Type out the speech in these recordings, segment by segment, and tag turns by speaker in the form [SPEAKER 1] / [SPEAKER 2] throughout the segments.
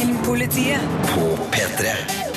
[SPEAKER 1] Filmpolitiet
[SPEAKER 2] på P3.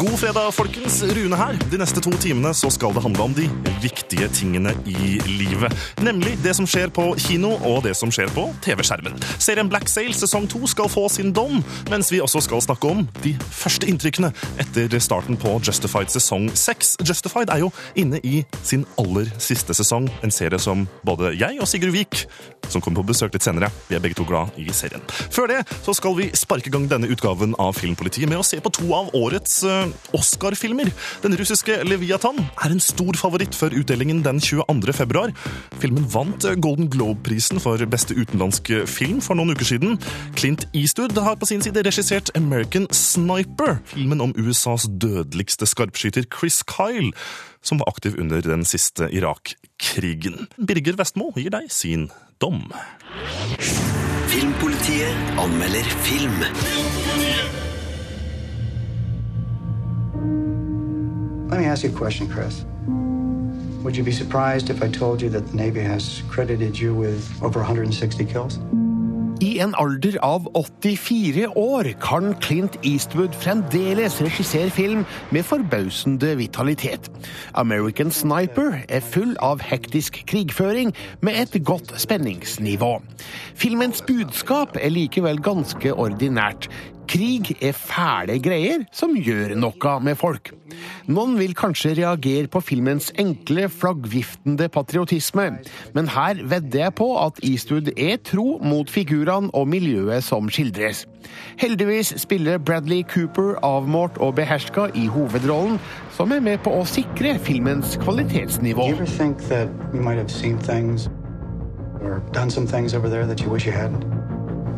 [SPEAKER 3] God fredag, folkens. Rune her. De neste to timene så skal det handle om de viktige tingene i livet. Nemlig det som skjer på kino, og det som skjer på TV-skjermen. Serien Black Sail sesong to skal få sin dom, mens vi også skal snakke om de første inntrykkene etter starten på Justified sesong seks. Justified er jo inne i sin aller siste sesong, en serie som både jeg og Sigurd Vik, som kommer på besøk litt senere, vi er begge to glad i serien. Før det så skal vi sparke i gang denne utgaven av Filmpolitiet med å se på to av årets uh, Oscar-filmer. Den russiske Leviathan er en stor favoritt før utdelingen den 22. februar. Filmen vant Golden Globe-prisen for beste utenlandske film for noen uker siden. Clint Eastwood har på sin side regissert American Sniper, filmen om USAs dødeligste skarpskyter Chris Kyle, som var aktiv under den siste Irak-krigen. Birger Vestmo gir deg sin dom.
[SPEAKER 2] Filmpolitiet anmelder film.
[SPEAKER 4] Let me ask you a question, Chris. Would you be surprised if I told you that the Navy has credited you with over 160 kills?
[SPEAKER 5] I en alder av 84 år kan Clint Eastwood fremdeles regissere film med forbausende vitalitet. American Sniper er full av hektisk krigføring med et godt spenningsnivå. Filmens budskap er likevel ganske ordinært. Krig er fæle greier som gjør noe med folk. Noen vil kanskje reagere på filmens enkle, flaggviftende patriotisme, men her vedder jeg på at Eastwood er tro mot figurene og miljøet som skildres. Heldigvis spiller Bradley Cooper avmålt og beherska i hovedrollen, som er med på å sikre filmens kvalitetsnivå.
[SPEAKER 4] Do you ever think that you might have seen things or done some things over there that you wish you hadn't?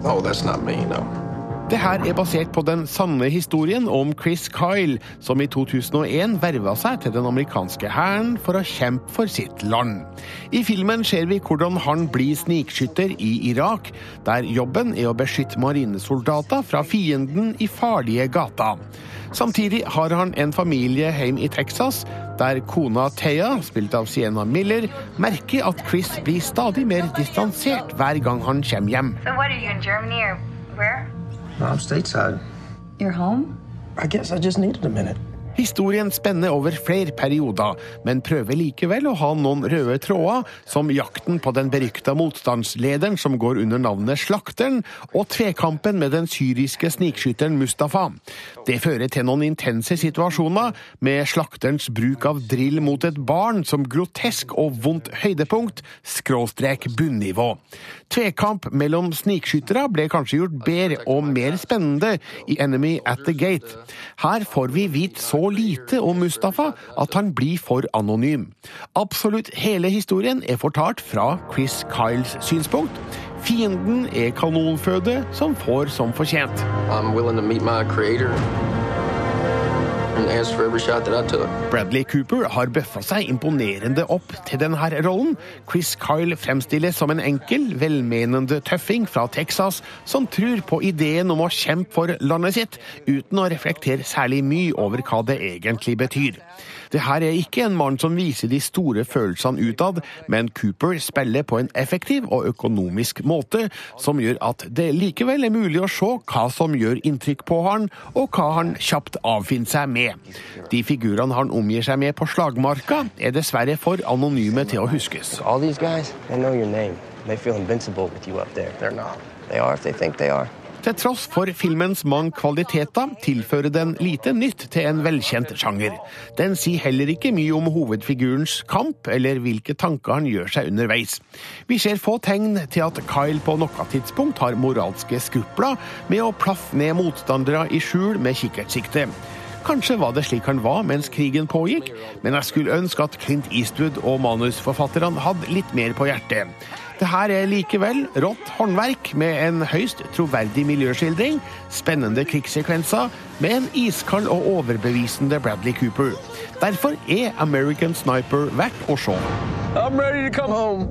[SPEAKER 6] Oh, that's not me, no.
[SPEAKER 5] Det her er basert på den sanne historien om Chris Kyle, som i 2001 verva seg til den amerikanske hæren for å kjempe for sitt land. I filmen ser vi hvordan han blir snikskytter i Irak, der jobben er å beskytte marinesoldater fra fienden i farlige gater. Samtidig har han en familie hjemme i Texas, der kona Thea, spilt av Sienna Miller, merker at Chris blir stadig mer distansert hver gang han kommer hjem.
[SPEAKER 7] So what are you in Germany or?
[SPEAKER 6] I'm stateside.
[SPEAKER 7] You're home?
[SPEAKER 6] I guess I just needed a minute.
[SPEAKER 5] Historien spenner over flere perioder, men prøver likevel å ha noen røde tråder, som jakten på den berykta motstandslederen som går under navnet Slakteren, og tvekampen med den syriske snikskytteren Mustafa. Det fører til noen intense situasjoner, med slakterens bruk av drill mot et barn som grotesk og vondt høydepunkt, skråstrek bunnivå. Tvekamp mellom snikskyttere ble kanskje gjort bedre og mer spennende i Enemy at the Gate. Her får vi vite så lite om Mustafa at han blir for anonym. Absolutt hele historien er fortalt fra Chris Kyles synspunkt. Fienden er kanonføde som får som fortjent.
[SPEAKER 6] I'm
[SPEAKER 5] Bradley Cooper har bøffa seg imponerende opp til denne rollen. Chris Kyle fremstilles som en enkel, velmenende tøffing fra Texas som tror på ideen om å kjempe for landet sitt, uten å reflektere særlig mye over hva det egentlig betyr. Det her er ikke en mann som viser de store følelsene utad, men Cooper spiller på en effektiv og økonomisk måte, som gjør at det likevel er mulig å se hva som gjør inntrykk på han, og hva han kjapt avfinner seg med. De figurene han omgir seg med på slagmarka, er dessverre for anonyme til å huskes.
[SPEAKER 8] All these guys, they know your name. They feel invincible with you up there. They're not. They are if they think they are.
[SPEAKER 5] Til tross for filmens mange kvaliteter tilfører den lite nytt til en velkjent sjanger. Den sier heller ikke mye om hovedfigurens kamp, eller hvilke tanker han gjør seg underveis. Vi ser få tegn til at Kyle på noe tidspunkt har moralske skrupler med å plaffe ned motstandere i skjul med kikkertsikte. Kanskje var det slik han var mens krigen pågikk, men jeg skulle ønske at Clint Eastwood og manusforfatterne hadde litt mer på hjertet. Det her er likevel rått håndverk med en høyst troverdig miljøskildring, spennende krigssekvenser med en iskald og overbevisende Bradley Cooper. Derfor er American Sniper verdt å se.
[SPEAKER 6] I'm ready to come home.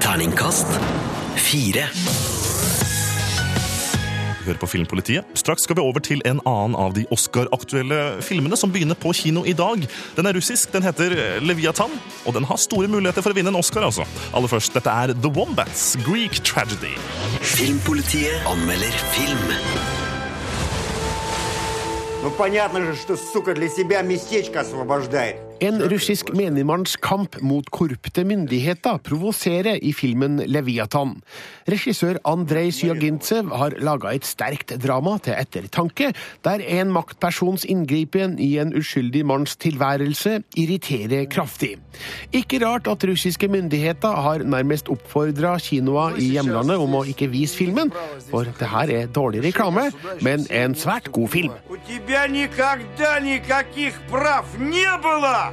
[SPEAKER 2] Terningkast fire
[SPEAKER 3] hør på Filmpolitiet. Straks skal vi over til en annen av de Oscar-aktuelle filmene som begynner på kino i dag. Den er russisk, den heter Leviathan, og den har store muligheter for å vinne en Oscar, altså. Aller først, dette er The Wombats, Greek Tragedy.
[SPEAKER 2] Filmpolitiet anmelder film.
[SPEAKER 1] Ну понятно же, что сука для себя местечко освобождает.
[SPEAKER 5] En russisk menigmanns kamp mot korrupte myndigheter provoserer i filmen Leviathan. Regissør Andrej Syagintsev har laga et sterkt drama til ettertanke, der en maktpersons inngripen i en uskyldig manns tilværelse irriterer kraftig. Ikke rart at russiske myndigheter har nærmest oppfordra kinoer i hjemlandet om å ikke vise filmen, for det her er dårlig reklame, men en svært god film.
[SPEAKER 1] У тебя никогда никаких прав не было!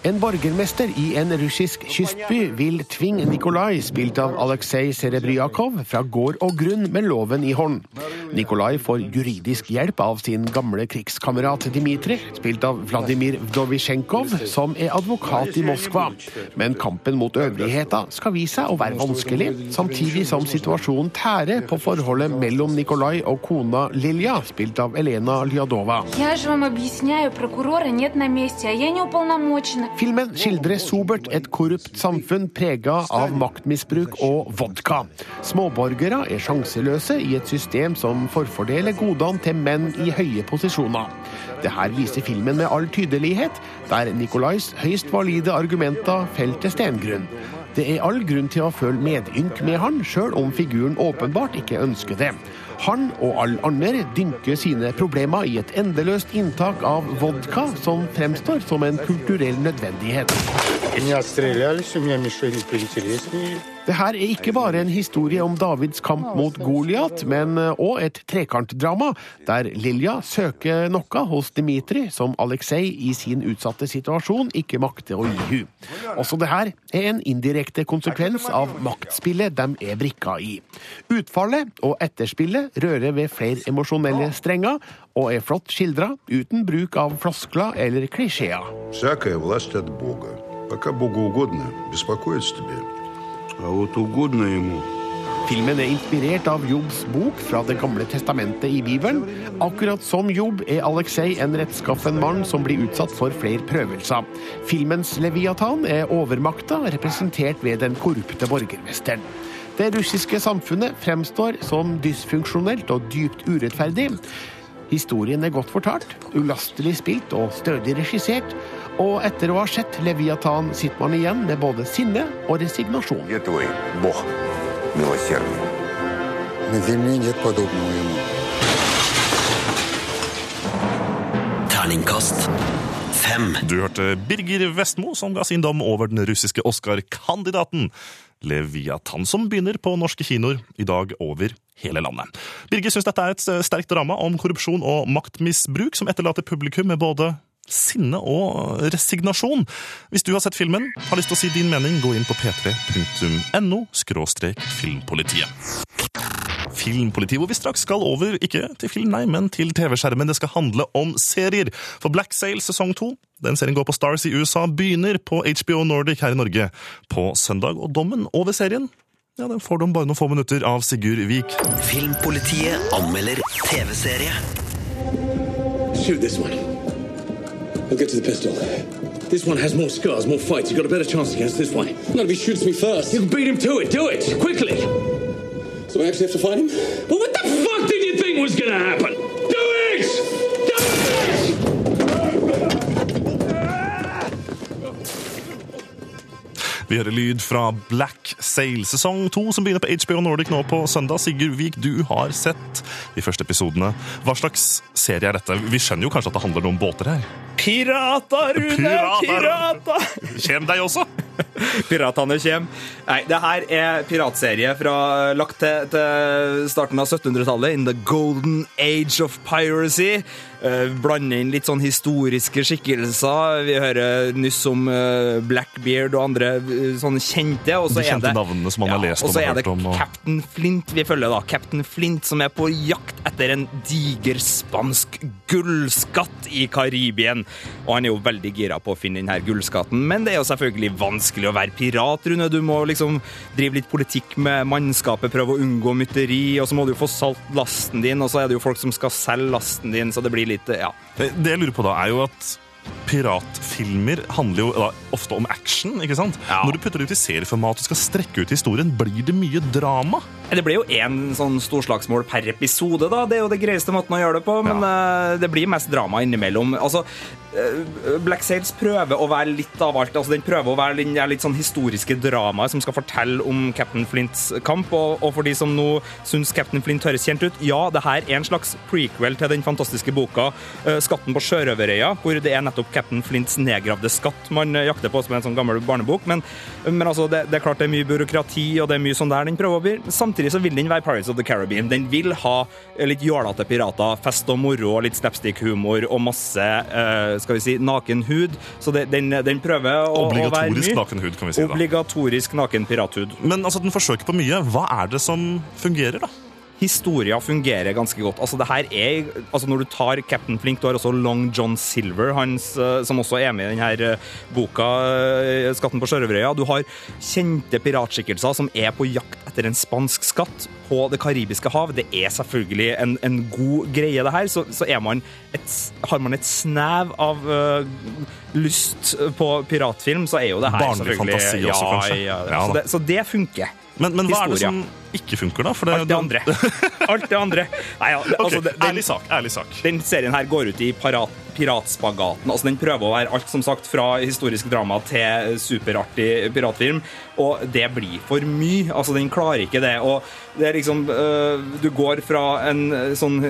[SPEAKER 5] En borgermester i en russisk kystby vil tvinge Nikolai, spilt av Aleksej Serebryakhov, fra gård og grunn med loven i hånd. Nikolai får juridisk hjelp av sin gamle krigskamerat Dmitrij, spilt av Vladimir Vdovisjenkov, som er advokat i Moskva. Men kampen mot øvrigheta skal vise seg å være vanskelig, samtidig som situasjonen tærer på forholdet mellom Nikolai og kona Lilja, spilt av Elena
[SPEAKER 9] Ljadova. Jeg
[SPEAKER 5] Filmen skildrer sobert et korrupt samfunn prega av maktmisbruk og vodka. Småborgere er sjanseløse i et system som forfordeler godene til menn i høye posisjoner. Det her viser filmen med all tydelighet, der Nikolais høyst valide argumenter faller stengrunn. Det er all grunn til å føle medynk med han, sjøl om figuren åpenbart ikke ønsker det. Han og alle andre dynker sine problemer i et endeløst inntak av vodka, som fremstår som en kulturell nødvendighet.
[SPEAKER 1] Не отстрелялись, у меня мишени поинтереснее.
[SPEAKER 5] Det her er ikke bare en historie om Davids kamp mot Goliat, men òg et trekantdrama, der Lilja søker noe hos Dmitrij som Aleksej i sin utsatte situasjon ikke makter å gi hun. Også det her er en indirekte konsekvens av maktspillet de er brikka i. Utfallet og etterspillet rører ved flere emosjonelle strenger, og er flott skildra uten bruk av floskler eller klisjeer.
[SPEAKER 10] Всякая власть от Бога. Пока Богу угодно, беспокоиться тебе. А вот угодно ему
[SPEAKER 5] Filmen er inspirert av Jobbs bok fra Det gamle testamentet i Bibelen. Akkurat som Jobb er Aleksej en rettskaffen mann som blir utsatt for flere prøvelser. Filmens Leviathan er overmakta, representert ved den korrupte borgermesteren. Det russiske samfunnet fremstår som dysfunksjonelt og dypt urettferdig. Historien er godt fortalt, ulastelig spilt og stødig regissert. Og etter å ha sett Leviathan sitter man igjen med både sinne og resignasjon.
[SPEAKER 2] Terningkast fem.
[SPEAKER 3] Du hørte Birger Vestmo som ga sin dom over den russiske Oscar-kandidaten Leviathan, som begynner på norske kinoer i dag over hele landet. Birger syns dette er et sterkt drama om korrupsjon og maktmisbruk som etterlater publikum med både sinne og resignasjon. Hvis du har sett filmen, har lyst til å si din mening, gå inn på p3.no filmpolitiet. Filmpolitiet, hvor vi straks skal over, ikke til film, nei, men til TV-skjermen. Det skal handle om serier. For Black Sail sesong to, den serien går på Stars i USA, begynner på HBO Nordic her i Norge på søndag. Og dommen over serien ja, den får du om bare noen få minutter av Sigurd Vik.
[SPEAKER 2] Filmpolitiet anmelder TV-serie.
[SPEAKER 11] Shoot this one. I'll get to the pistol. This one has more scars, more fights. You've got a better chance against this one. Not if he shoots me first. You can beat him to it. Do it. Quickly. So I actually have to fight him? Well, what the fuck did you think was gonna happen?
[SPEAKER 3] Vi hører lyd fra Black Sail sesong to, som begynner på HBO Nordic nå på søndag. Sigurd Vik, du har sett de første episodene. Hva slags serie er dette? Vi skjønner jo kanskje at det handler om båter her?
[SPEAKER 12] Pirater, Rune! Pirater!
[SPEAKER 3] Kjem deg også?
[SPEAKER 12] Piratene kjem. Nei, det her er piratserie fra lagt til, til starten av 1700-tallet. In the golden age of piracy. Eh, blande inn litt sånn historiske skikkelser. Vi hører nyss om eh, Blackbeard og andre eh, sånne kjente. Og så
[SPEAKER 3] De
[SPEAKER 12] er
[SPEAKER 3] kjente
[SPEAKER 12] det,
[SPEAKER 3] navnene som man har lest
[SPEAKER 12] og
[SPEAKER 3] om
[SPEAKER 12] så
[SPEAKER 3] og
[SPEAKER 12] er det
[SPEAKER 3] om, og-
[SPEAKER 12] Captain Flint vi følger, da. Captain Flint som er på jakt etter en diger spansk gullskatt i Karibien. Og han er jo veldig gira på å finne denne gullskatten, men det er jo selvfølgelig vanskelig å være pirat, Rune. Du må liksom drive litt politikk med mannskapet, prøve å unngå mytteri, og så må du jo få solgt lasten din, og så er det jo folk som skal selge lasten din, så det blir litt Ja.
[SPEAKER 3] Det jeg lurer på da, er jo at piratfilmer handler jo ofte om action, ikke sant? Når du putter det ut i serieformat og skal strekke ut historien, blir det mye drama?
[SPEAKER 12] Det blir jo én sånn storslagsmål per episode, da. Det er jo det greieste måten å gjøre det på, men ja. det blir mest drama innimellom. Altså, eh, Black Sails prøver å være litt av alt. Altså, den prøver å være den litt sånn historiske dramaet som skal fortelle om Captain Flints kamp. Og, og for de som nå syns Captain Flint høres kjent ut, ja, det her er en slags prequel til den fantastiske boka eh, 'Skatten på sjørøverøya', hvor det er nettopp Captain Flints nedgravde skatt man eh, jakter på som en sånn gammel barnebok. Men, men altså, det, det er klart det er mye byråkrati, og det er mye sånn der den prøver å bli. Samtidig så vil den være Pirates of the Caribbean. Den vil ha eh, litt jålete pirater, fest og moro litt slapstick-humor og masse eh, skal vi si, naken hud. Så det, den, den prøver å, å være
[SPEAKER 3] Obligatorisk naken hud, kan vi si da.
[SPEAKER 12] Obligatorisk naken pirathud.
[SPEAKER 3] Men altså, den forsøker på mye. Hva er det som fungerer, da?
[SPEAKER 12] Historia fungerer ganske godt. Altså, det her er, altså Når du tar Captain Flink, du har også Long John Silver, hans, eh, som også er med i denne boka eh, 'Skatten på sjørøverøya'. Du har kjente piratskikkelser som er på jakt etter en spansk skatt på det karibiske hav. Det er selvfølgelig en, en god greie, det her. Så, så er man et, har man et snev av uh, lyst på piratfilm, så er jo det her
[SPEAKER 3] Barnlig fantasi også,
[SPEAKER 12] ja,
[SPEAKER 3] kanskje.
[SPEAKER 12] Ja,
[SPEAKER 3] Ja,
[SPEAKER 12] så, det, så det funker.
[SPEAKER 3] Men, men hva er det som ikke funker, da? For det,
[SPEAKER 12] Alt det andre. Alt det andre. Nei, ja,
[SPEAKER 3] okay.
[SPEAKER 12] Altså, den,
[SPEAKER 3] ærlig sak. ærlig sak.
[SPEAKER 12] Den serien her går ut i parat, piratspagaten. Altså, den prøver å være alt som sagt fra historisk drama til superartig piratfilm, og det blir for mye. Altså, den klarer ikke det. Og det er liksom øh, Du går fra en øh, sånn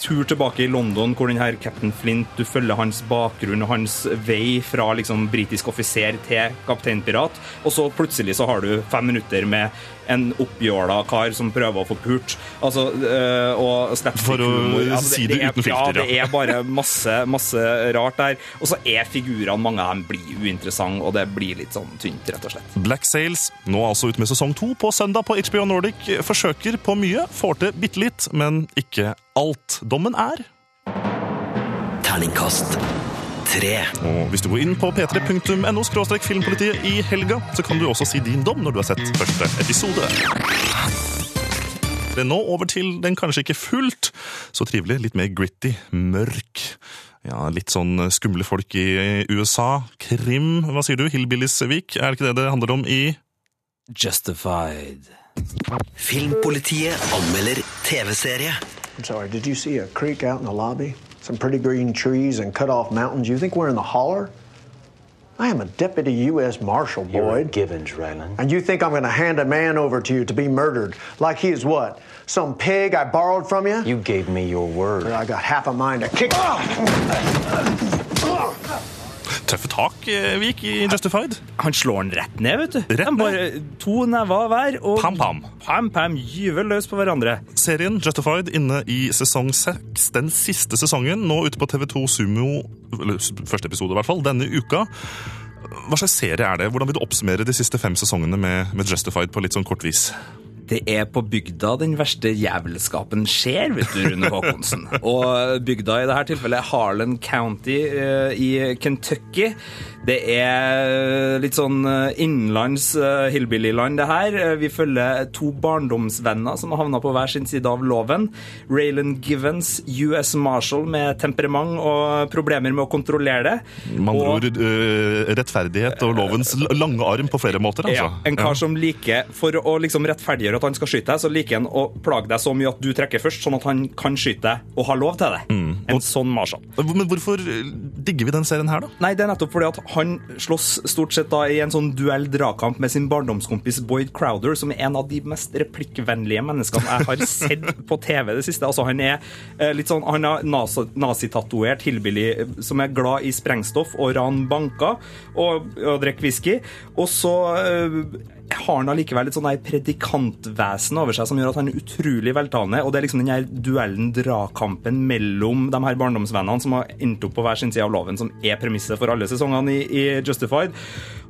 [SPEAKER 12] tur tilbake i London hvor den her Captain Flint, du følger hans bakgrunn og hans vei fra liksom britisk offiser til kapteinpirat, og så plutselig så har du fem minutter med en oppjåla kar som prøver å få pult. Altså, øh, og
[SPEAKER 3] For å.
[SPEAKER 12] Altså,
[SPEAKER 3] si det
[SPEAKER 12] er-
[SPEAKER 3] uten filter,
[SPEAKER 12] Ja,
[SPEAKER 3] ja.
[SPEAKER 12] det er bare masse, masse rart der. Og så er figurene, mange av dem blir uinteressante, og det blir litt sånn tynt, rett og slett.
[SPEAKER 3] Black Sails, nå altså ut med sesong to på søndag på HBO Nordic, forsøker på mye, får til bitte litt, men ikke alt. Dommen er
[SPEAKER 2] Terningkast
[SPEAKER 3] Og hvis du går inn på p3.no filmpolitiet i helga, så kan du også si din dom når du har sett første episode. Det er nå over til den kanskje ikke fullt så trivelig, litt mer gritty, mørk. Ja, litt sånn skumle folk i USA. Krim, hva sier du? Hillbillies-vik? Er det ikke det det handler om i
[SPEAKER 12] Justified.
[SPEAKER 2] Filmpolitiet anmelder TV-serie.
[SPEAKER 13] I'm sorry, did you see a creek out in the lobby? Some pretty green trees and cut off mountains. You think we're in the holler? I am a deputy U.S. Marshal, Boyd.
[SPEAKER 14] Givens, Ryland.
[SPEAKER 13] And you think I'm going to hand a man over to you to be murdered like he is what? Some pig I borrowed from you?
[SPEAKER 14] You gave me your word.
[SPEAKER 13] I got half a mind to kick.
[SPEAKER 3] Tøffe tak, vi Vik, i Justified?
[SPEAKER 12] Han slår den rett ned, vet du.
[SPEAKER 3] Rett
[SPEAKER 12] ned. bare to never hver, og
[SPEAKER 3] Pam, pam.
[SPEAKER 12] pam, pam, gyver løs på hverandre.
[SPEAKER 3] Serien Justified inne i sesong seks, den siste sesongen, nå ute på TV2 Sumo, eller første episode i hvert fall, denne uka. Hva slags serie er det? Hvordan vil du oppsummere de siste fem sesongene med, med Justified på litt sånn kort vis?
[SPEAKER 12] Det er på bygda den verste jævelskapen skjer, vet du, Rune Håkonsen. Og bygda i dette tilfellet er Harlan County eh, i Kentucky. Det er litt sånn eh, innenlands uh, hillbillyland, det her. Eh, Vi følger to barndomsvenner som har havna på hver sin side av loven. Raylan Givens, US Marshal med temperament og problemer med å kontrollere det.
[SPEAKER 3] Med andre
[SPEAKER 12] Og-
[SPEAKER 3] ord eh, rettferdighet og lovens lange arm på flere måter, altså.
[SPEAKER 12] Ja, en kar som liker, For å liksom rettferdiggjøre at han skal skyte deg, så liker han å plage deg så mye at du trekker først, sånn at han kan skyte deg og har lov til det.
[SPEAKER 3] Mm.
[SPEAKER 12] En sånn Marshall.
[SPEAKER 3] Men hvorfor digger vi den serien her, da?
[SPEAKER 12] Nei, det er nettopp fordi at han slåss stort sett da i en sånn duell dragkamp med sin barndomskompis Boyd Crowder, som er en av de mest replikkvennlige menneskene jeg har sett på TV det siste. Altså, han er eh, litt sånn, han har nazitatuert hillbilly eh, som er glad i sprengstoff og ran banker og, og drikker whisky. Og så eh, har han allikevel et sånn predikantvesen over seg som gjør at han er utrolig veltalende. Og det er liksom den her duellen, dragkampen mellom de her barndomsvennene som har endt opp på hver sin side av loven, som er premisset for alle sesongene i, i Justified.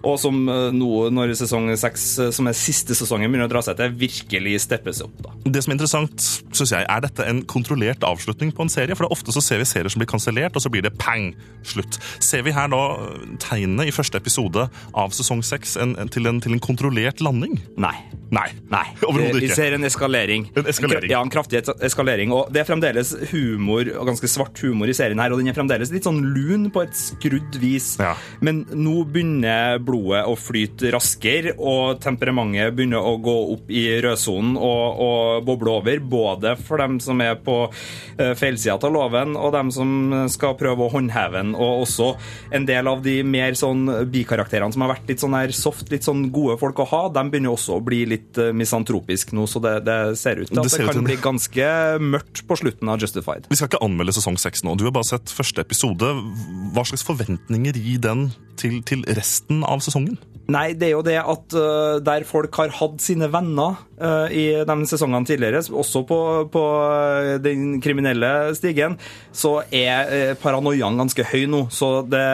[SPEAKER 12] Og som eh, nå, når sesong seks, eh, som er siste sesongen, begynner å dra seg til, virkelig steppes opp. da.
[SPEAKER 3] Det som er interessant, synes jeg, er dette en kontrollert avslutning på en serie? For det er ofte så ser vi serier som blir kansellert, og så blir det pang, slutt. Ser vi her da tegnene i første episode av sesong seks til, til en kontrollert landing?
[SPEAKER 12] Nei.
[SPEAKER 3] Nei,
[SPEAKER 12] Nei.
[SPEAKER 3] overhodet
[SPEAKER 12] Vi ser en eskalering.
[SPEAKER 3] En eskalering.
[SPEAKER 12] Ja, en kraftig eskalering. Og det er fremdeles humor, og ganske svart humor i serien her, og den er fremdeles litt sånn lun på et skrudd vis. Men nå begynner blodet å flyte raskere, og temperamentet begynner å gå opp i rødsonen og, og boble over, både for dem som er på uh, feilsida av loven, og dem som skal prøve å håndheve den, og også en del av de mer sånn bikarakterene som har vært litt sånn her soft, litt sånn gode folk å ha, de begynner også å bli litt eh, misantropisk nå, så det, det ser ut til at det,
[SPEAKER 3] det
[SPEAKER 12] kan
[SPEAKER 3] til-
[SPEAKER 12] bli ganske mørkt på slutten av Justified.
[SPEAKER 3] Vi skal ikke anmelde sesong seks nå. Du har bare sett første episode. Hva slags forventninger gir den til, til resten av sesongen?
[SPEAKER 12] Nei, det er jo det at uh, der folk har hatt sine venner uh, i de sesongene tidligere, også på, på øh, den kriminelle stigen, så er uh, paranoiaen ganske høy nå. Så det,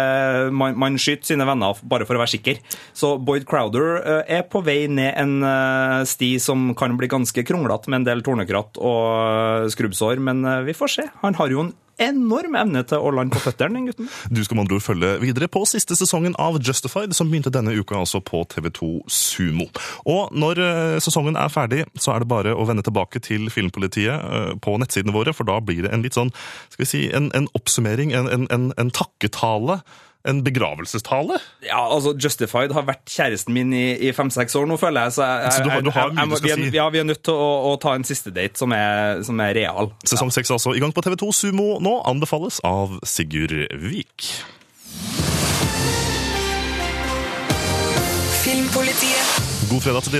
[SPEAKER 12] man, man skyter sine venner bare for å være sikker. Så Boyd Crowder er på vei ned en sti som kan bli ganske kronglete med en del tornekratt og skrubbsår, men vi får se. Han har jo en enorm evne til å lande på føttene, den gutten.
[SPEAKER 3] Du skal med andre ord følge videre på siste sesongen av Justified, som begynte denne uka altså på TV2 Sumo. Og når eh, sesongen er ferdig, så er det bare å vende tilbake til Filmpolitiet eh, på nettsidene våre, for da blir det en litt sånn, skal vi si, en, en oppsummering, en, en, en, takketale, en begravelsestale.
[SPEAKER 12] Ja, altså Justified har vært kjæresten min i, i fem-seks år nå, føler jeg. Så, jeg,
[SPEAKER 3] Så du har- du har mye du skal si.
[SPEAKER 12] Ja, vi er nødt til å, å ta en siste date som er, som er real.
[SPEAKER 3] Sesong 6 altså i gang på TV2 Sumo nå, anbefales av Sigurd Vik. God fredag til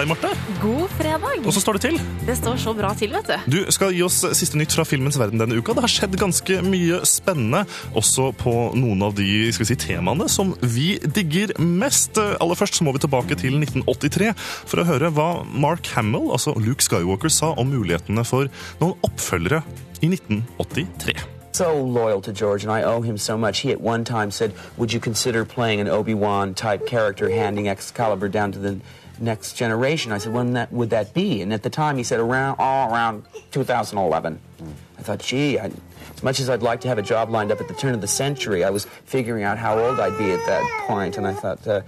[SPEAKER 3] deg, Marte.
[SPEAKER 15] God fredag.
[SPEAKER 3] Og så står det til.
[SPEAKER 15] Det står så bra til, vet du.
[SPEAKER 3] Du skal gi oss siste nytt fra filmens verden denne uka. Det har skjedd ganske mye spennende, også på noen av de si, temaene som vi digger mest. Aller først så må vi tilbake til 1983 for å høre hva Mark Hamill, altså Luke Skywalker, sa om mulighetene for noen oppfølgere i 1983.
[SPEAKER 16] So loyal to George, and I owe him so much. He at one time said, "Would you consider playing an Obi-Wan type character, handing Excalibur down to the next generation?" I said, "When that would that be?" And at the time, he said, "Around, oh, around 2011." I thought, "Gee, I, as much as I'd like to have a job lined up at the turn of the century, I was figuring out how old I'd be at that point, and I thought, uh,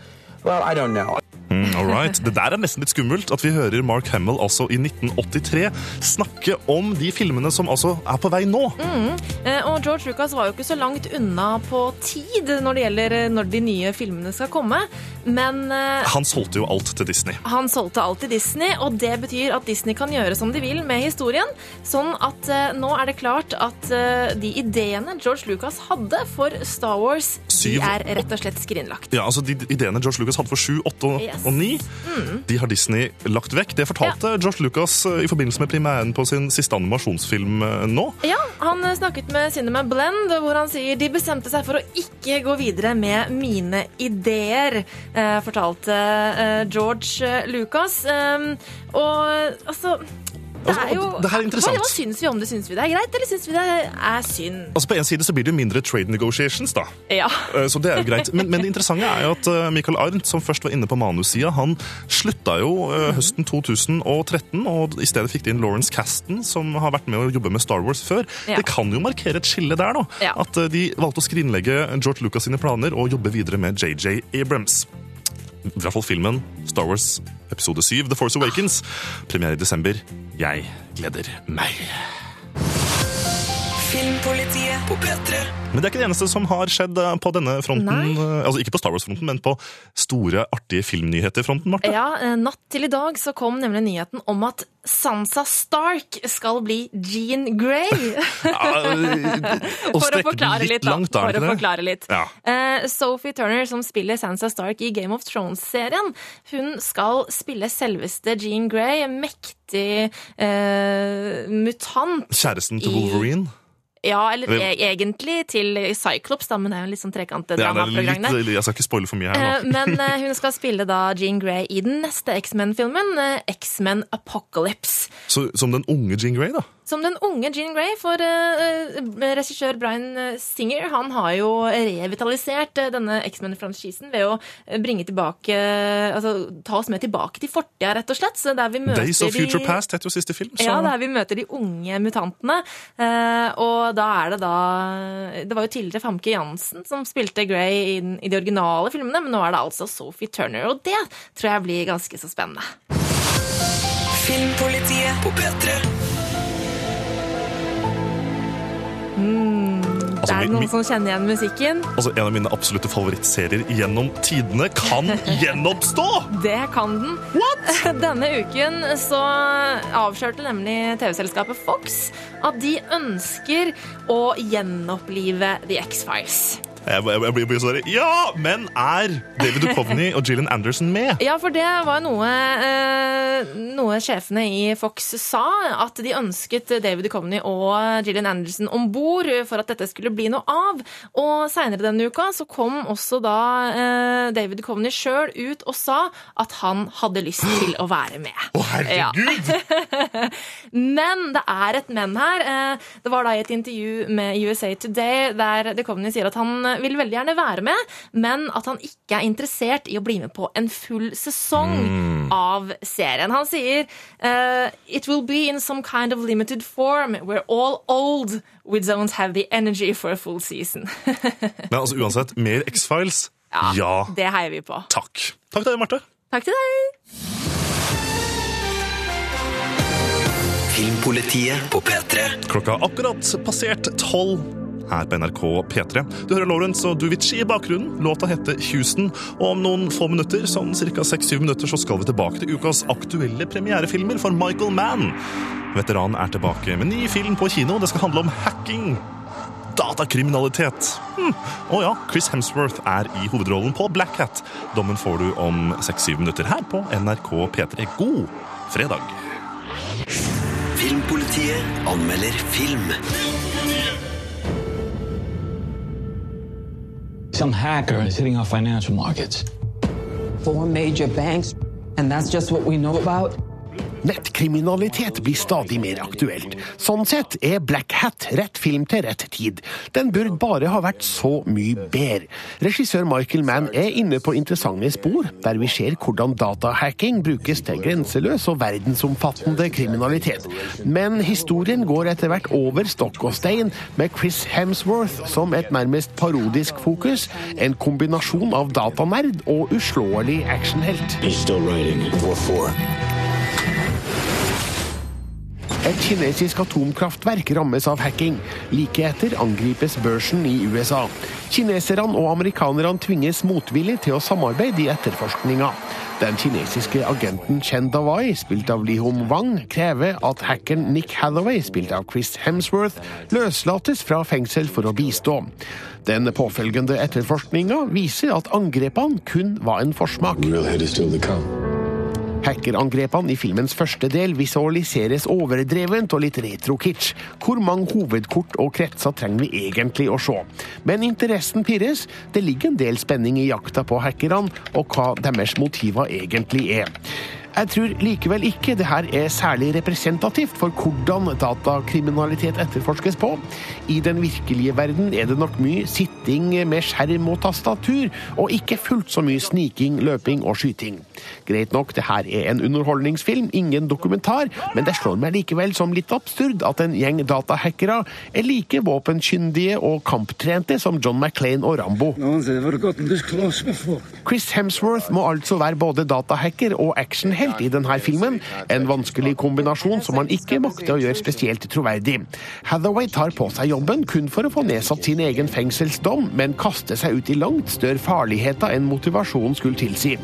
[SPEAKER 16] well, I don't know."
[SPEAKER 3] Mm, all right. Det der er nesten litt skummelt at vi hører Mark Hamill altså i 1983 snakke om de filmene som altså er på vei nå.
[SPEAKER 15] Mm. Eh, Og George Lucas var jo ikke så langt unna på tid når det gjelder eh, når de nye filmene skal komme. Men eh,
[SPEAKER 3] Han solgte jo alt til Disney.
[SPEAKER 15] han solgte alt til Disney, og det betyr at Disney kan gjøre som de vil med historien. Sånn at nå er det klart at de ideene George Lucas hadde for Star Wars, de er rett og slett skrinlagt.
[SPEAKER 3] Ja, altså De ideene George Lucas hadde for 7, 8 og,
[SPEAKER 15] Yes.
[SPEAKER 3] Og 9,
[SPEAKER 15] Mm.
[SPEAKER 3] de har Disney lagt vekk. Det fortalte George Lucas eh, i forbindelse med premieren på sin siste animasjonsfilm eh, nå.
[SPEAKER 15] Ja, han eh, snakket med Cinema Blend, hvor han sier de bestemte seg for å ikke gå videre med mine ideer, fortalte George Lucas. Um, og altså det er jo,
[SPEAKER 3] det her er interessant.
[SPEAKER 15] Hva, hva syns vi om det? Syns vi det er greit, eller syns vi det er synd?
[SPEAKER 3] Altså På en side så blir det jo mindre trade negotiations, da.
[SPEAKER 15] Ja.
[SPEAKER 3] Eh, Så det er jo greit. Men, men det interessante er jo at eh, Michael Arndt, som først var inne på manussida, han slutta jo eh, høsten 2013, og i stedet fikk de inn Lawrence Caston, som har vært med å jobbe med Star Wars før.
[SPEAKER 15] Ja.
[SPEAKER 3] Det kan jo markere et skille der, da.
[SPEAKER 15] Ja.
[SPEAKER 3] At de valgte å skrinlegge George Lucas sine planer og jobbe videre med JJ Abrams. I hvert fall filmen Star Wars episode 7, The Force Awakens. Premiere i desember. Jeg gleder meg.
[SPEAKER 17] Filmpolitiet på P3.
[SPEAKER 3] Men det er ikke det eneste som har skjedd eh, på denne fronten.
[SPEAKER 15] Nei.
[SPEAKER 3] eh, Altså Ikke på Star Wars-fronten, men på store, artige filmnyheter-fronten, Marte.
[SPEAKER 15] Ja, eh, Natt til i dag så kom nemlig nyheten om at Sansa Stark skal bli Jean Grey.
[SPEAKER 3] ja,
[SPEAKER 15] For å forklare
[SPEAKER 3] litt langt, da,
[SPEAKER 15] For å forklare litt.
[SPEAKER 3] Ja.
[SPEAKER 15] Eh, Sophie Turner, som spiller Sansa Stark i Game of Thrones-serien, hun skal spille selveste Jean Grey, en mektig uh, mutant.
[SPEAKER 3] Kjæresten til
[SPEAKER 15] I-
[SPEAKER 3] Wolverine.
[SPEAKER 15] Ja, eller e egentlig til Cyclops, da, men det er jo litt sånn trekantet
[SPEAKER 3] Ja, det er
[SPEAKER 15] dramaprogram der.
[SPEAKER 3] jeg skal ikke spoile for mye her
[SPEAKER 15] Eh,
[SPEAKER 3] nå.
[SPEAKER 15] Men eh, hun skal spille da Jean Grey i den neste X-Men-filmen, eh, X-Men Apocalypse.
[SPEAKER 3] Så, som den unge Jean Grey, da.
[SPEAKER 15] Som den unge Jean Grey, for eh, regissør Brian eh, Singer han har jo revitalisert denne X-Men-franchisen ved å bringe tilbake Altså ta oss med tilbake til fortida, rett og slett. Så der vi møter
[SPEAKER 3] Days of Future
[SPEAKER 15] de,
[SPEAKER 3] Past het jo siste film. Så.
[SPEAKER 15] Ja, der vi møter de unge mutantene. Uh, og da er det da Det var jo tidligere Famke Jansen som spilte Grey i, i de originale filmene, men nå er det altså Sophie Turner. Og det tror jeg blir ganske så spennende.
[SPEAKER 17] Filmpolitiet på P3.
[SPEAKER 15] Mm,
[SPEAKER 3] Altså,
[SPEAKER 15] det er noen
[SPEAKER 3] min,
[SPEAKER 15] som kjenner igjen musikken.
[SPEAKER 3] Altså, En av mine absolutte favorittserier gjennom tidene kan gjenoppstå!
[SPEAKER 15] Det kan den. Denne uken så avslørte nemlig TV-selskapet Fox at de ønsker å gjenopplive The X-Files.
[SPEAKER 3] Jeg, jeg, jeg blir sånn Ja, men er David Duchovny og Gillian Anderson med?
[SPEAKER 15] Ja, for det var noe, eh, noe sjefene i Fox sa, at de ønsket David Duchovny og Gillian Anderson om bord for at dette skulle bli noe av. Og seinere denne uka så kom også da eh, David Duchovny sjøl ut og sa at han hadde lyst til å være med.
[SPEAKER 3] Å, herregud!
[SPEAKER 15] men det er et men her. Eh, Det var da i et intervju med USA Today der Duchovny sier at han vil veldig gjerne være med, men at han ikke er interessert i å bli med på en full sesong
[SPEAKER 3] Mm.
[SPEAKER 15] av serien. Han sier uh, It will be in some kind of limited form. We're all old. We don't have the energy for a full season.
[SPEAKER 3] Men altså, uansett, mer X-Files? Ja.
[SPEAKER 15] Det heier vi på.
[SPEAKER 3] Takk. Takk til deg, Marte.
[SPEAKER 15] Takk til deg.
[SPEAKER 2] Filmpolitiet på P3.
[SPEAKER 3] Klokka har akkurat passert tolv her på NRK P3. Du hører Lawrence og Duvici i bakgrunnen. Låta heter Houston. Og om noen få minutter, sånn ca. 6-7 minutter, så skal vi tilbake til ukas aktuelle premierefilmer for Michael Mann. Veteranen er tilbake med ny film på kino. Det skal handle om hacking. Datakriminalitet. Hm. Og ja, Chris Hemsworth er i hovedrollen på Black Hat. Dommen får du om 6-7 minutter her på NRK P3. God fredag.
[SPEAKER 2] Filmpolitiet anmelder film.
[SPEAKER 18] Some hacker is hitting our financial markets.
[SPEAKER 19] Four major banks, and that's just what we know about?
[SPEAKER 5] Nettkriminalitet blir stadig mer aktuelt. Sånn sett er Black Hat rett film til rett tid. Den burde bare ha vært så mye bedre. Regissør Michael Mann er inne på interessante spor, der vi ser hvordan datahacking brukes til grenseløs og verdensomfattende kriminalitet. Men historien går etter hvert over stokk og stein, med Chris Hemsworth som et nærmest parodisk fokus. En kombinasjon av datanerd og uslåelig actionhelt.
[SPEAKER 11] He's still writing. What for?
[SPEAKER 5] Et kinesisk atomkraftverk rammes av hacking. Like etter angripes børsen i USA. Kineserne og amerikanerne tvinges motvillig til å samarbeide i etterforskninga. Den kinesiske agenten Chen Dawai, spilt av Li Hong Wang, krever at hackeren Nick Hathaway, spilt av Chris Hemsworth, løslates fra fengsel for å bistå. Den påfølgende etterforskninga viser at angrepene kun var en forsmak.
[SPEAKER 11] Real hit is still to come.
[SPEAKER 5] Hackerangrepene i filmens første del visualiseres overdrevent og litt retro-kitsch. Hvor mange hovedkort og kretser trenger vi egentlig å se? Men interessen pirres. Det ligger en del spenning i jakta på hackerne, og hva deres motiver egentlig er. Jeg tror likevel ikke det her er særlig representativt for hvordan datakriminalitet etterforskes på. I den virkelige verden er det nok mye sitting med skjerm og tastatur, og ikke fullt så mye sniking, løping og skyting. Greit nok, det her er en underholdningsfilm, ingen dokumentar, men det slår meg likevel som litt absurd at en gjeng datahackere er like våpenkyndige og kamptrente som John McClain og Rambo. Chris Hemsworth må altså være både datahacker og actionhelt i denne filmen. En vanskelig kombinasjon som han ikke makter å gjøre spesielt troverdig. Hathaway tar på seg jobben kun for å få nedsatt sin egen fengselsdom, men kaster seg ut i langt større farligheter enn motivasjonen skulle tilsi.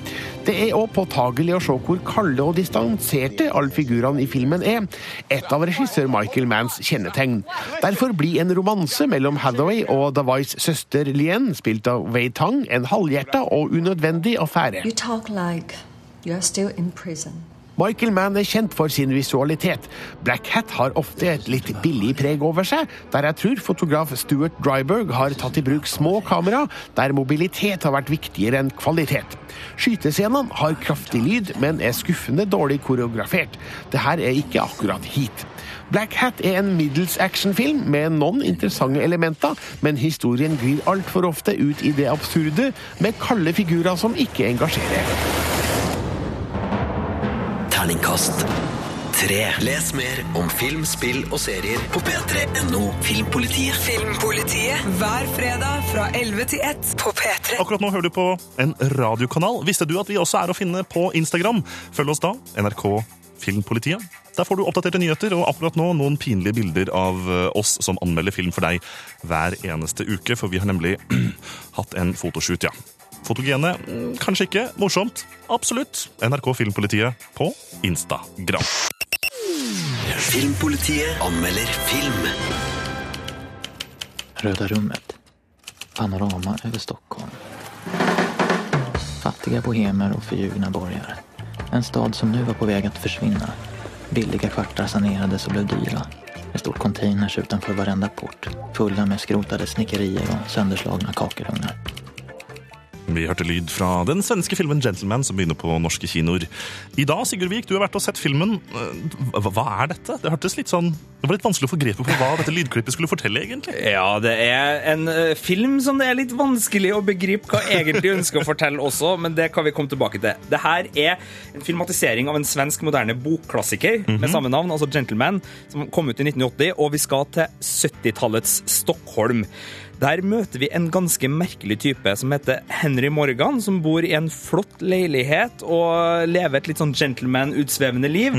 [SPEAKER 5] Det er òg påtagelig å se hvor kalde og distanserte alle figurene i filmen er. Et av regissør Michael Manns kjennetegn. Derfor blir en romanse mellom Hathaway og Dawais søster Lien, spilt av Wei Tang, en halvhjerta og unødvendig affære.
[SPEAKER 20] You talk like you're still in prison.
[SPEAKER 5] Michael Mann er kjent for sin visualitet. Black Hat har ofte et litt billig preg over seg, der jeg tror fotograf Stuart Dryberg har tatt i bruk små kamera, der mobilitet har vært viktigere enn kvalitet. Skytescenene har kraftig lyd, men er skuffende dårlig koreografert. Det her er ikke akkurat hit. Black Hat er en middels actionfilm med noen interessante elementer, men historien glir altfor ofte ut i det absurde, med kalde figurer som ikke engasjerer.
[SPEAKER 2] Terningkast 3. Les mer om film, spill og serier på p3.no Filmpolitiet.
[SPEAKER 17] Filmpolitiet hver fredag fra 11 til 1 på P3.
[SPEAKER 3] Akkurat nå hører du på en radiokanal. Visste du at vi også er å finne på Instagram? Følg oss da, NRK Filmpolitiet. Der får du oppdaterte nyheter, og akkurat nå noen pinlige bilder av eh, oss som anmelder film for deg hver eneste uke, for vi har nemlig hatt en fotoshoot, ja. Fotogene? Mm, Kanskje ikke. Morsomt? Absolutt. NRK Filmpolitiet på Instagram.
[SPEAKER 2] Filmpolitiet anmelder film.
[SPEAKER 20] Røde rummet. Panorama over Stockholm. Fattige bohemer og förljugna borgere. En stad som nu var på vei til å forsvinne. Billige kvarter sanerades og ble dyra. Det stod containers utenfor varenda port. fulle med skrotade snekkerier og sønderslagne kakelugnar.
[SPEAKER 3] Vi hørte lyd fra den svenske filmen 'Gentleman', som begynner på norske kinoer. I dag, Sigurd Vik, du har vært og sett filmen. Eh, Hva, er dette? Det hørtes litt sånn Det var litt vanskelig å få grepet på hva dette lydklippet skulle fortelle, egentlig.
[SPEAKER 12] Ja, det er en eh, film som det er litt vanskelig å begripe hva egentlig ønsker å fortelle også, men det kan vi komme tilbake til. Det her er en filmatisering av en svensk moderne bokklassiker med samme navn, altså 'Gentleman', som kom ut i 1980, og vi skal til 70-tallets Stockholm. Der møter vi en ganske merkelig type som heter Henry Morgan, som bor i en flott leilighet og lever et litt sånn gentleman-utsvevende liv.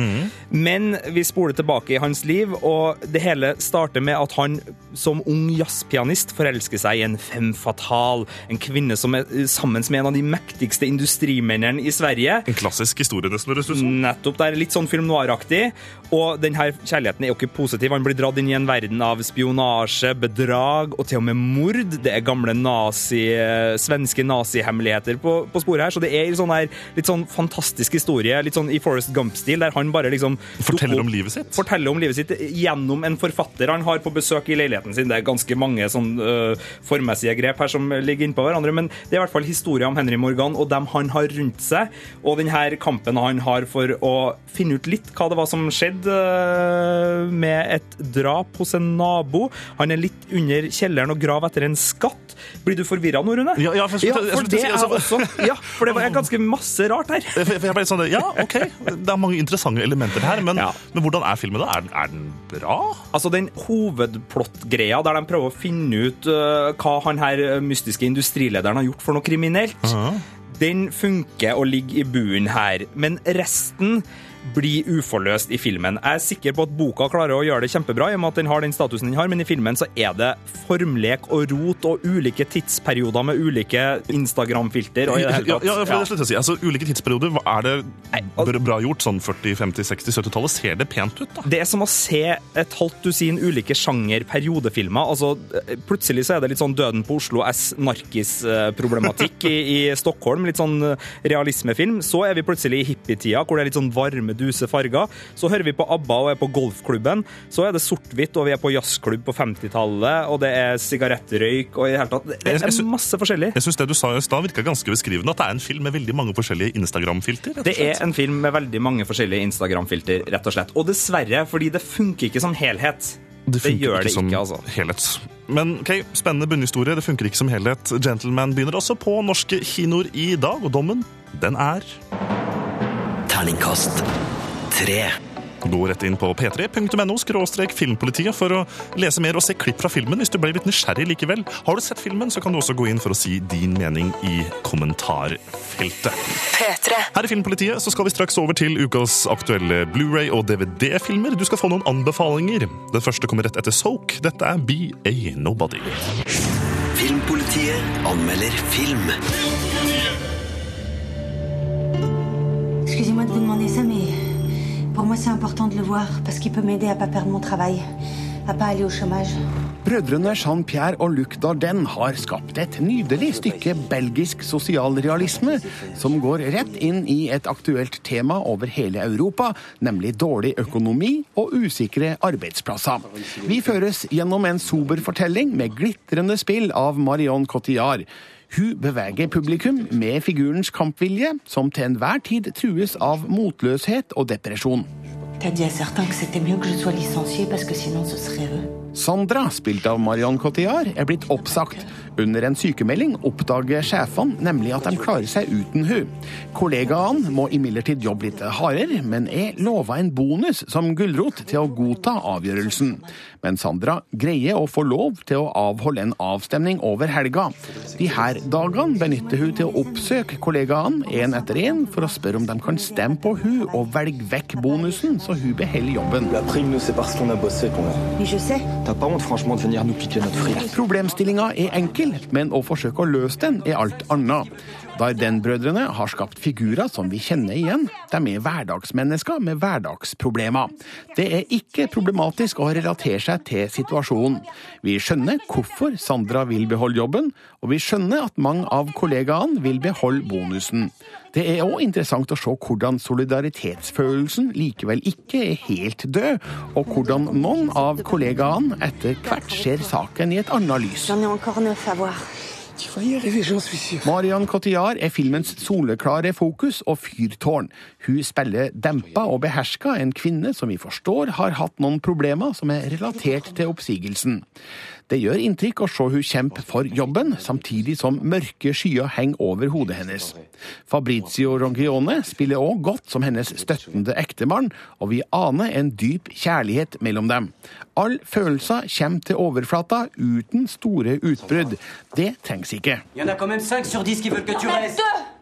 [SPEAKER 12] Men vi spoler tilbake i hans liv, og det hele starter med at han som ung jazzpianist forelsker seg i en femme fatale, en kvinne som er sammen med en av de mektigste industrimennene i Sverige.
[SPEAKER 3] En klassisk historie, nesten, høres ut som.
[SPEAKER 12] Nettopp. Det er litt sånn film noir-aktig. Og denne kjærligheten er jo ikke positiv. Han blir dratt inn i en verden av spionasje, bedrag og til og med mord. Det er gamle nazi, svenske nazihemmeligheter på, på sporet her, så det er sånn her, litt sånn fantastisk historie, litt sånn i Forrest Gump-stil, der han bare liksom
[SPEAKER 3] Forteller om livet sitt?
[SPEAKER 12] Forteller om livet sitt gjennom en forfatter han har på besøk i leiligheten sin. Det er ganske mange sånn uh, formessige grep her som ligger innpå hverandre, men det er i hvert fall historien om Henry Morgan og dem han har rundt seg, og den her kampen han har for å finne ut litt hva det var som skjedde uh, med et drap hos en nabo. Han er litt under kjelleren og graver etter en skatt. Blir du forvirra nå, Rune?
[SPEAKER 3] Ja, ja, for ja,
[SPEAKER 12] for det er
[SPEAKER 3] altså-
[SPEAKER 12] også Ja, for det er ganske masse rart her.
[SPEAKER 3] Jeg ble sånn, ja, ok, Det er mange interessante elementer her, men, men hvordan er filmen da? Er, er den bra?
[SPEAKER 12] Altså Den hovedplottgreia der de prøver å finne ut uh, hva han her øh, mystiske industrilederen har gjort for noe kriminelt, den funker og ligger i buen her. Men resten blir uforløst i filmen. Jeg er sikker på at boka klarer å gjøre det kjempebra, i og med at den har den statusen den har, men i filmen så er det formlek og rot og ulike tidsperioder med ulike Instagram-filter. og i det hele tatt-
[SPEAKER 3] ja, for
[SPEAKER 12] ja.
[SPEAKER 3] det slutter å si. Altså, Ulike tidsperioder, er det bra- gjort? Sånn 40-, 50-, 60-, 70-tallet? Ser det pent ut, da?
[SPEAKER 12] Det er som å se et halvt dusin ulike sjanger-periodefilmer. Altså, plutselig så er det litt sånn Døden på Oslo S. Narkis-problematikk i, i Stockholm. Litt sånn realismefilm. Så er vi plutselig i hippietida, hvor det er litt sånn varme, duse farger. Så hører vi på ABBA og er på golfklubben. Så er det sort-hvitt, og vi er på jazzklubb på 50-tallet, og det er sigarettrøyk og i det hele tatt Det er masse forskjellig.
[SPEAKER 3] Jeg syns det du sa i stad, virka ganske beskrivende. At det er en film med veldig mange forskjellige Instagram-filter.
[SPEAKER 12] Det er en film med veldig mange forskjellige Instagram-filter, rett og slett. Og dessverre, fordi det funker ikke som helhet. Det,
[SPEAKER 3] funker
[SPEAKER 12] gjør det
[SPEAKER 3] som
[SPEAKER 12] ikke, altså.
[SPEAKER 3] helhet. Men ok, spennende bunnhistorie. Det funker ikke som helhet. Gentleman begynner også på norske kinoer i dag, og dommen, den er
[SPEAKER 2] Terningkast 3.
[SPEAKER 3] Gå rett inn på p3.no skråstrek filmpolitiet for å lese mer og se klipp fra filmen hvis du ble litt nysgjerrig likevel. Har du sett filmen, så kan du også gå inn for å si din mening i kommentarfeltet. P3. Her i Filmpolitiet så skal vi straks over til ukas aktuelle Blu-ray og DVD-filmer. Du skal få noen anbefalinger. Den første kommer rett etter Soak. Dette er Be A Nobody.
[SPEAKER 2] Filmpolitiet anmelder film.
[SPEAKER 21] Excusez-moi de vous demander ça, mais pour moi c'est important de le voir parce qu'il peut m'aider à pas perdre mon travail, à pas aller au chômage.
[SPEAKER 5] Brødrene Jean-Pierre og Luc Dardenne har skapt et nydelig stykke belgisk sosialrealisme som går rett inn i et aktuelt tema over hele Europa, nemlig dårlig økonomi og usikre arbeidsplasser. Vi føres gjennom en sober fortelling med glitrende spill av Marion Cotillard. Hun beveger publikum med figurens kampvilje, som til enhver tid trues av motløshet og depresjon. Sandra, spilt av Marion Cotillard, er blitt oppsagt. Under en sykemelding oppdager sjefene nemlig at de klarer seg uten hun. Kollegaene må imidlertid jobbe litt hardere, men er lova en bonus som gulrot til å godta avgjørelsen. Men Sandra greier å få lov til å avholde en avstemning over helga. De her dagene benytter hun til å oppsøke kollegaene én etter én for å spørre om de kan stemme på hun og velge vekk bonusen, så hun beholder jobben. Problemstillinga er enkel, men å forsøke å løse den er alt annet. Darden-brødrene har skapt figurer som vi kjenner igjen. De er hverdagsmennesker med hverdagsproblemer. Det er ikke problematisk å relatere seg til situasjonen. Vi skjønner hvorfor Sandra vil beholde jobben, og vi skjønner at mange av kollegaene vil beholde bonusen. Det er òg interessant å se hvordan solidaritetsfølelsen likevel ikke er helt død, og hvordan noen av kollegaene etter hvert ser saken i et annet lys. Marion Cotillard er filmens soleklare fokus og fyrtårn. Hun spiller dempa og beherska en kvinne som vi forstår har hatt noen problemer som er relatert til oppsigelsen. Det gjør inntrykk å se hun kjempe for jobben, samtidig som mørke skyer henger over hodet hennes. Fabrizio Ronchione spiller òg godt som hennes støttende ektemann, og vi aner en dyp kjærlighet mellom dem. All følelser kommer til overflata uten store utbrudd. Det trengs ikke.
[SPEAKER 21] Il y en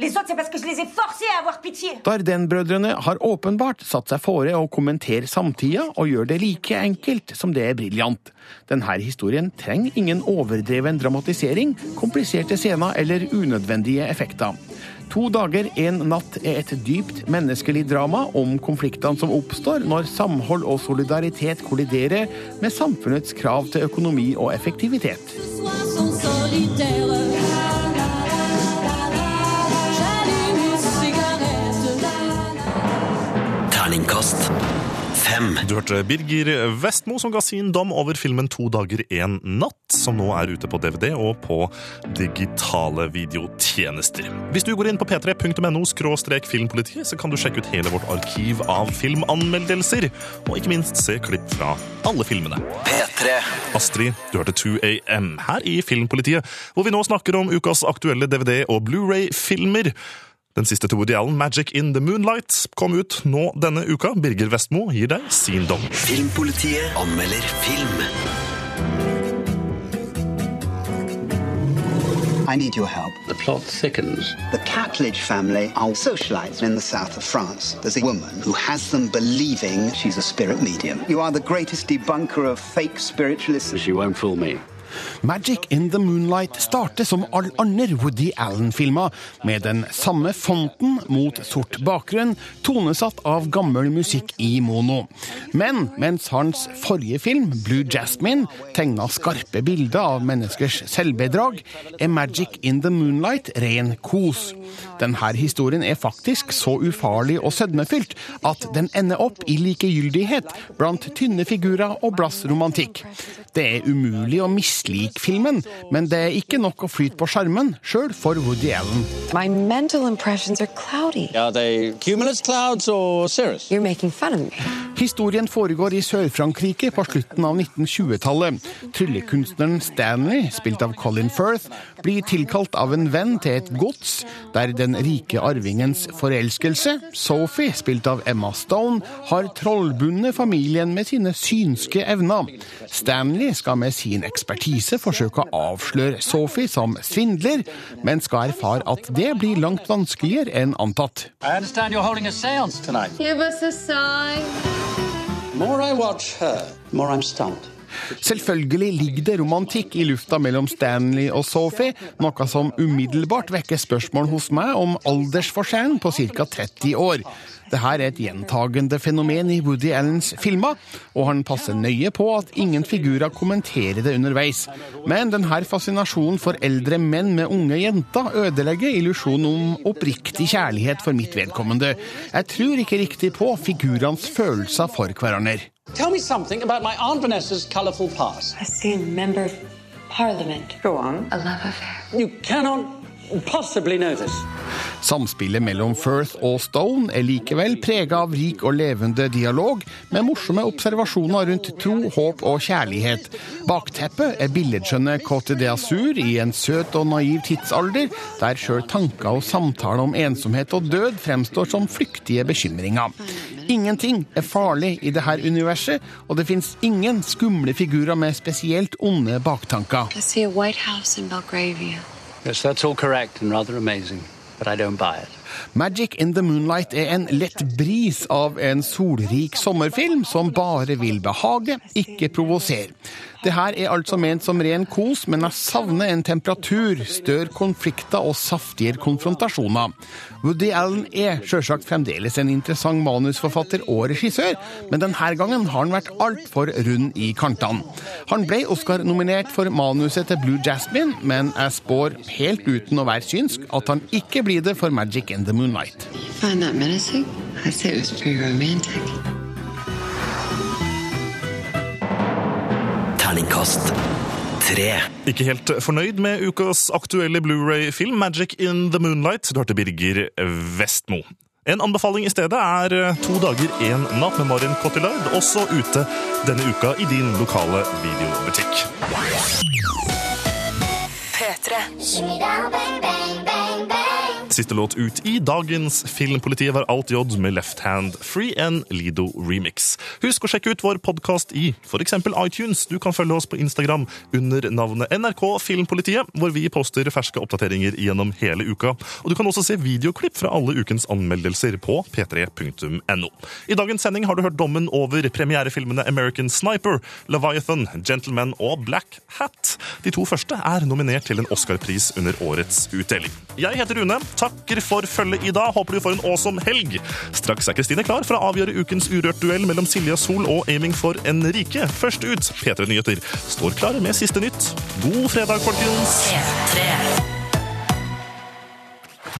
[SPEAKER 22] Les autres, c'est parce que je les ai forcés à avoir pitié.
[SPEAKER 5] Dardenne-brødrene har åpenbart satt seg fore å kommentere samtida og gjør det like enkelt som det er briljant. Denne historien trenger ingen overdreven dramatisering, kompliserte scener eller unødvendige effekter. To dager, en natt er et dypt menneskelig drama om konfliktene som oppstår når samhold og solidaritet kolliderer med samfunnets krav til økonomi og effektivitet.
[SPEAKER 2] Terningkast fem.
[SPEAKER 3] Du hørte Birger Vestmo som ga sin dom over filmen To dager, en natt, som nå er ute på DVD og på digitale videotjenester. Hvis du går inn på p3.no filmpolitiet, så kan du sjekke ut hele vårt arkiv av filmanmeldelser, og ikke minst se klipp fra alle filmene.
[SPEAKER 2] P3.
[SPEAKER 3] Astrid, du hørte 2AM her i Filmpolitiet, hvor vi nå snakker om ukas aktuelle DVD- og Blu-ray-filmer. Den siste til Woody Allen, 'Magic in the Moonlight', kom ut nå denne uka. Birger Vestmo gir deg sin dom.
[SPEAKER 2] Filmpolitiet anmelder film.
[SPEAKER 23] I need your help.
[SPEAKER 11] The plot thickens.
[SPEAKER 23] The Catledge family are socialized in the south of France. There's a woman who has them believing she's a spirit medium. You are the greatest debunker of fake spiritualists.
[SPEAKER 11] She won't fool me.
[SPEAKER 5] Magic in the Moonlight starter som all andre Woody Allen-filmer, med den samme fonten mot sort bakgrunn, tonesatt av gammel musikk i mono. Men mens hans forrige film, Blue Jasmine, tegna skarpe bilder av menneskers selvbedrag, er Magic in the Moonlight ren kos. Denne historien er faktisk så ufarlig og sødmefylt at den ender opp i likegyldighet blant tynne figurer og blass romantikk. Det er umulig å mislike filmen, men det er ikke nok å flyte på skjermen, sjøl for Woody Allen.
[SPEAKER 24] My mental impressions are cloudy.
[SPEAKER 11] Are they cumulus clouds or cirrus?
[SPEAKER 24] You're making fun of me.
[SPEAKER 5] Historien foregår i Sør-Frankrike på slutten av 1920-tallet. Tryllekunstneren Stanley, spilt av Colin Firth, blir tilkalt av en venn til et gods der den rike arvingens forelskelse, Sophie, spilt av Emma Stone, har trollbundet familien med sine synske evner. Stanley skal med sin ekspertise forsøke å avsløre Sophie som svindler, men skal erfare at det blir langt vanskeligere enn antatt.
[SPEAKER 11] I understand you're holding a seance tonight.
[SPEAKER 24] Give us a sign.
[SPEAKER 5] Selvfølgelig ligger det romantikk i lufta mellom Stanley og Sophie, noe som umiddelbart vekker spørsmål hos meg om aldersforskjellen på ca. 30 år. Det her er et gjentagende fenomen i Woody Allens filmer, og han passer nøye på at ingen figurer kommenterer det underveis. Men denne fascinasjonen for eldre menn med unge jenter ødelegger illusjonen om oppriktig kjærlighet for mitt vedkommende. Jeg tror ikke riktig på figurenes følelser for hverandre.
[SPEAKER 25] Tell me something about my Aunt Vanessa's colorful past.
[SPEAKER 22] I see a member of parliament.
[SPEAKER 25] Go on.
[SPEAKER 22] A love affair.
[SPEAKER 25] You cannot possibly know this.
[SPEAKER 5] Samspillet mellom Firth og Stone er likevel prega av rik og levende dialog, med morsomme observasjoner rundt tro, håp og kjærlighet. Bakteppet er billedskjønne Côte d'Azur i en søt og naiv tidsalder, der sjøl tanker og samtaler om ensomhet og død fremstår som flyktige bekymringer. Ingenting er farlig i dette universet, og det fins ingen skumle figurer med spesielt onde baktanker.
[SPEAKER 24] I see a White House in Belgravia.
[SPEAKER 25] Yes, that's all correct and rather amazing,
[SPEAKER 5] Magic in the Moonlight er en lett bris av en solrik sommerfilm som bare vil behage, ikke provosere. Det her er altså ment som ren kos, men jeg savner en temperatur, større konflikter og saftigere konfrontasjoner. Woody Allen er sjølsagt fremdeles en interessant manusforfatter og regissør, men denne gangen har han vært altfor rund i kantene. Han ble Oscar-nominert for manuset til Blue Jasmine, men jeg spår, helt uten å være synsk, at han ikke blir det for Magic in the Moonlight.
[SPEAKER 24] Find that menacing? I'd say it was pretty romantic.
[SPEAKER 2] Terningkast tre.
[SPEAKER 3] Ikke helt fornøyd med ukas aktuelle Blu-ray-film Magic in the Moonlight. Du hørte Birger Vestmo. En anbefaling i stedet er To dager, én natt med Marin Cotillard, også ute denne uka i din lokale videobutikk.
[SPEAKER 17] P3.
[SPEAKER 3] Siste låt ut i dagens Filmpolitiet var Alt J med Left Hand Free and Lido Remix. Husk å sjekke ut vår podkast i f.eks. iTunes. Du kan følge oss på Instagram under navnet NRK Filmpolitiet, hvor vi poster ferske oppdateringer gjennom hele uka. Og du kan også se videoklipp fra alle ukens anmeldelser på p3.no. I dagens sending har du hørt dommen over premierefilmene American Sniper, Leviathan, Gentleman og Black Hat. De to første er nominert til en Oscar-pris under årets utdeling. Jeg heter Rune. Takker for følget i dag. Håper du får en awesome helg. Straks er Kristine klar for å avgjøre ukens Urørt-duell mellom Silja Sol og Aiming for en rike. Først ut, P3 Nyheter står klare med siste nytt. God fredag, folkens!
[SPEAKER 17] P3.